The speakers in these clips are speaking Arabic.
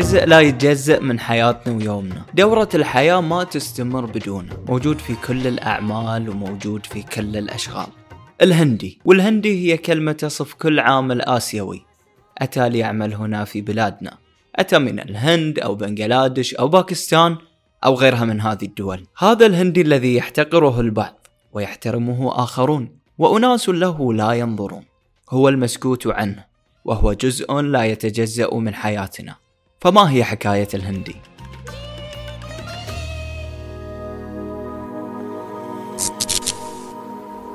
جزء لا يتجزأ من حياتنا ويومنا. دورة الحياة ما تستمر بدونه. موجود في كل الأعمال وموجود في كل الأشغال. الهندي. والهندي هي كلمة تصف كل عامل آسيوي أتى ليعمل هنا في بلادنا. أتى من الهند أو بنغلاديش أو باكستان أو غيرها من هذه الدول. هذا الهندي الذي يحتقره البعض ويحترمه آخرون. وأناس له لا ينظرون. هو المسكوت عنه. وهو جزء لا يتجزأ من حياتنا. فما هي حكاية الهندي؟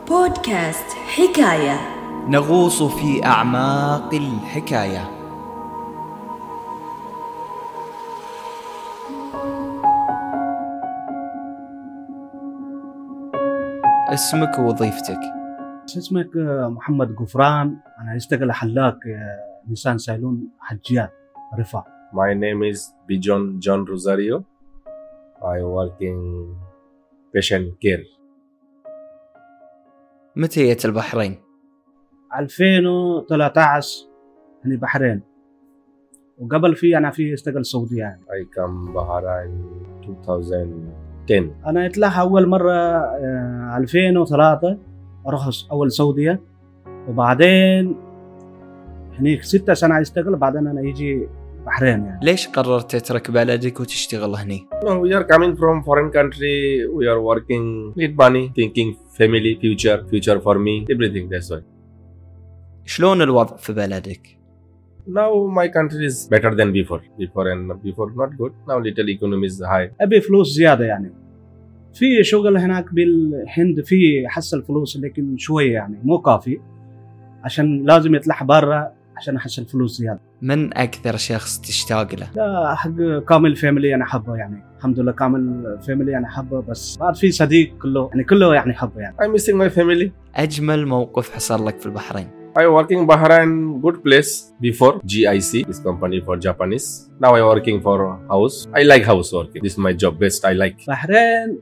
بودكاست حكاية. نغوص في أعماق الحكاية. اسمك ووظيفتك. اسمك آه، محمد غفران؟ أنا أشتغل حلاق آه، نيسان سايلون حجيات رفع My name is Bijon John Rosario. I work in patient care. متى جيت البحرين؟ 2013 يعني بحرين وقبل في أنا في أشتغل سعوديه يعني I come Bahrain 2010. أنا اطلع أول مرة آه، 2003 أروح أول سعودية وبعدين هنيك ستة سنة أشتغل بعدين أنا يجي بحرين يعني ليش قررت تترك بلدك وتشتغل هني؟ we are coming from foreign country we are working need money thinking family future future for me everything that's why شلون الوضع في بلدك؟ Now my country is better than before. Before and before not good. Now little economy is high. أبي فلوس زيادة يعني. في شغل هناك بالهند في حصل فلوس لكن شوية يعني مو كافي. عشان لازم يطلع برا عشان احصل فلوس زيادة من أكثر شخص تشتاق له؟ لا حق كامل family أنا احبه يعني الحمد لله كامل family أنا احبه بس بعد في صديق كله يعني كله يعني حبه يعني I'm missing my family. أجمل موقف حصل لك في البحرين I working Bahrain good place before GIC this company for Japanese. Now I working for house. I like house working. This is my job best. I like. بحرين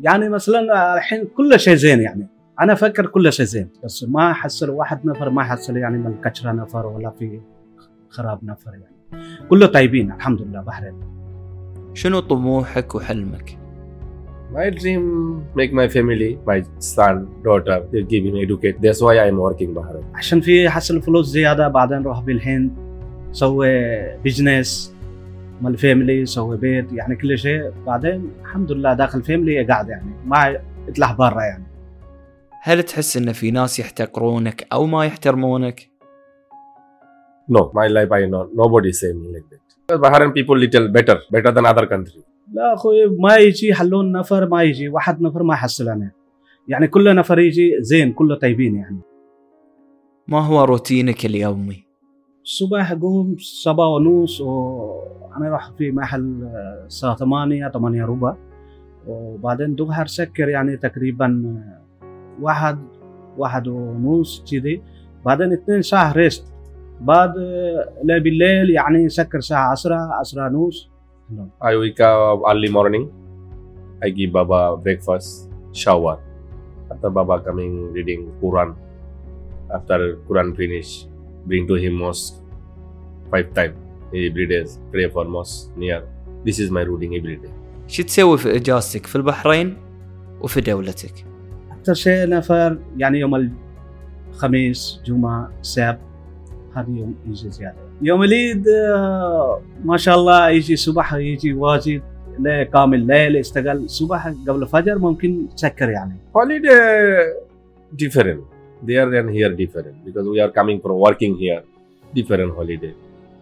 يعني مثلا الحين كل شيء زين يعني أنا أفكر كل شيء زين بس ما احصل واحد نفر ما احصل يعني من كشره نفر ولا في خراب نفر يعني كله طيبين الحمد لله بحرين شنو طموحك وحلمك؟ My dream make my family, my son, daughter, they give him educate. That's why I am working Bahrain. عشان في حصل فلوس زيادة بعدين روح بالهند سوي business مال family سوي بيت يعني كل شيء بعدين الحمد لله داخل family قاعد يعني ما يطلع برا يعني هل تحس إن في ناس يحتقرونك أو ما يحترمونك؟ No, my life I know nobody say me like that. Bahrain people little better, better than other country. لا أخوي ما يجي يحلون نفر ما يجي واحد نفر ما يحصل أنا يعني كل نفر يجي زين كله طيبين يعني ما هو روتينك اليومي؟ الصبح أقوم سبعة ونص وأنا أروح في محل آه، الساعة ثمانية ثمانية ربع وبعدين ظهر سكر يعني تقريبا آه، واحد واحد ونص كذي بعدين اثنين ساعة ريست بعد آه، لا بالليل يعني سكر ساعة عشرة عشرة ونص I wake up early morning. I give Baba breakfast, shower. After Baba coming reading Quran. After Quran finish, bring to him mosque five time every day. Pray for mosque near. This is my routine every day. شو تسوي في اجازتك في البحرين وفي دولتك؟ أكثر شيء نفر يعني يوم الخميس جمعة سبت هذا يوم يجي زيادة يوم العيد آه، ما شاء الله يجي صبح يجي واجد لا كامل ليل اشتغل صبح قبل الفجر ممكن سكر يعني Holiday different. There and here different because we are coming from working here. Different holiday.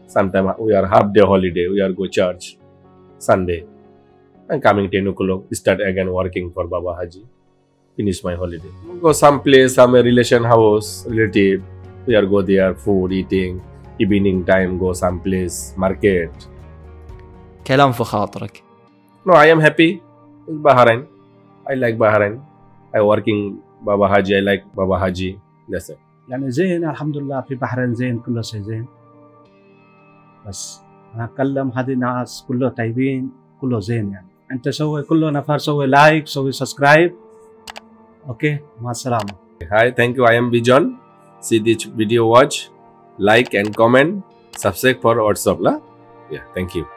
Sometimes we are half day holiday. We are go church Sunday. And coming 10 o'clock, start again working for Baba Haji. Finish my holiday. Go some place, some relation house, relative. We are go there, food, eating. Evening time, go some place, market. كلام في خاطرك No, I am happy with Bahrain. I like Bahrain. I working Baba Haji. I like Baba Haji. That's it. يعني زين الحمد لله في بحرين زين كله شيء زين بس انا اتكلم هذه ناس كله طيبين كله زين يعني انت سوي كله نفر سوي لايك سوي سبسكرايب Okay, Masalam. Hi, thank you. I am Bijon. See this video, watch, like, and comment. Subscribe for WhatsApp. La? Yeah, thank you.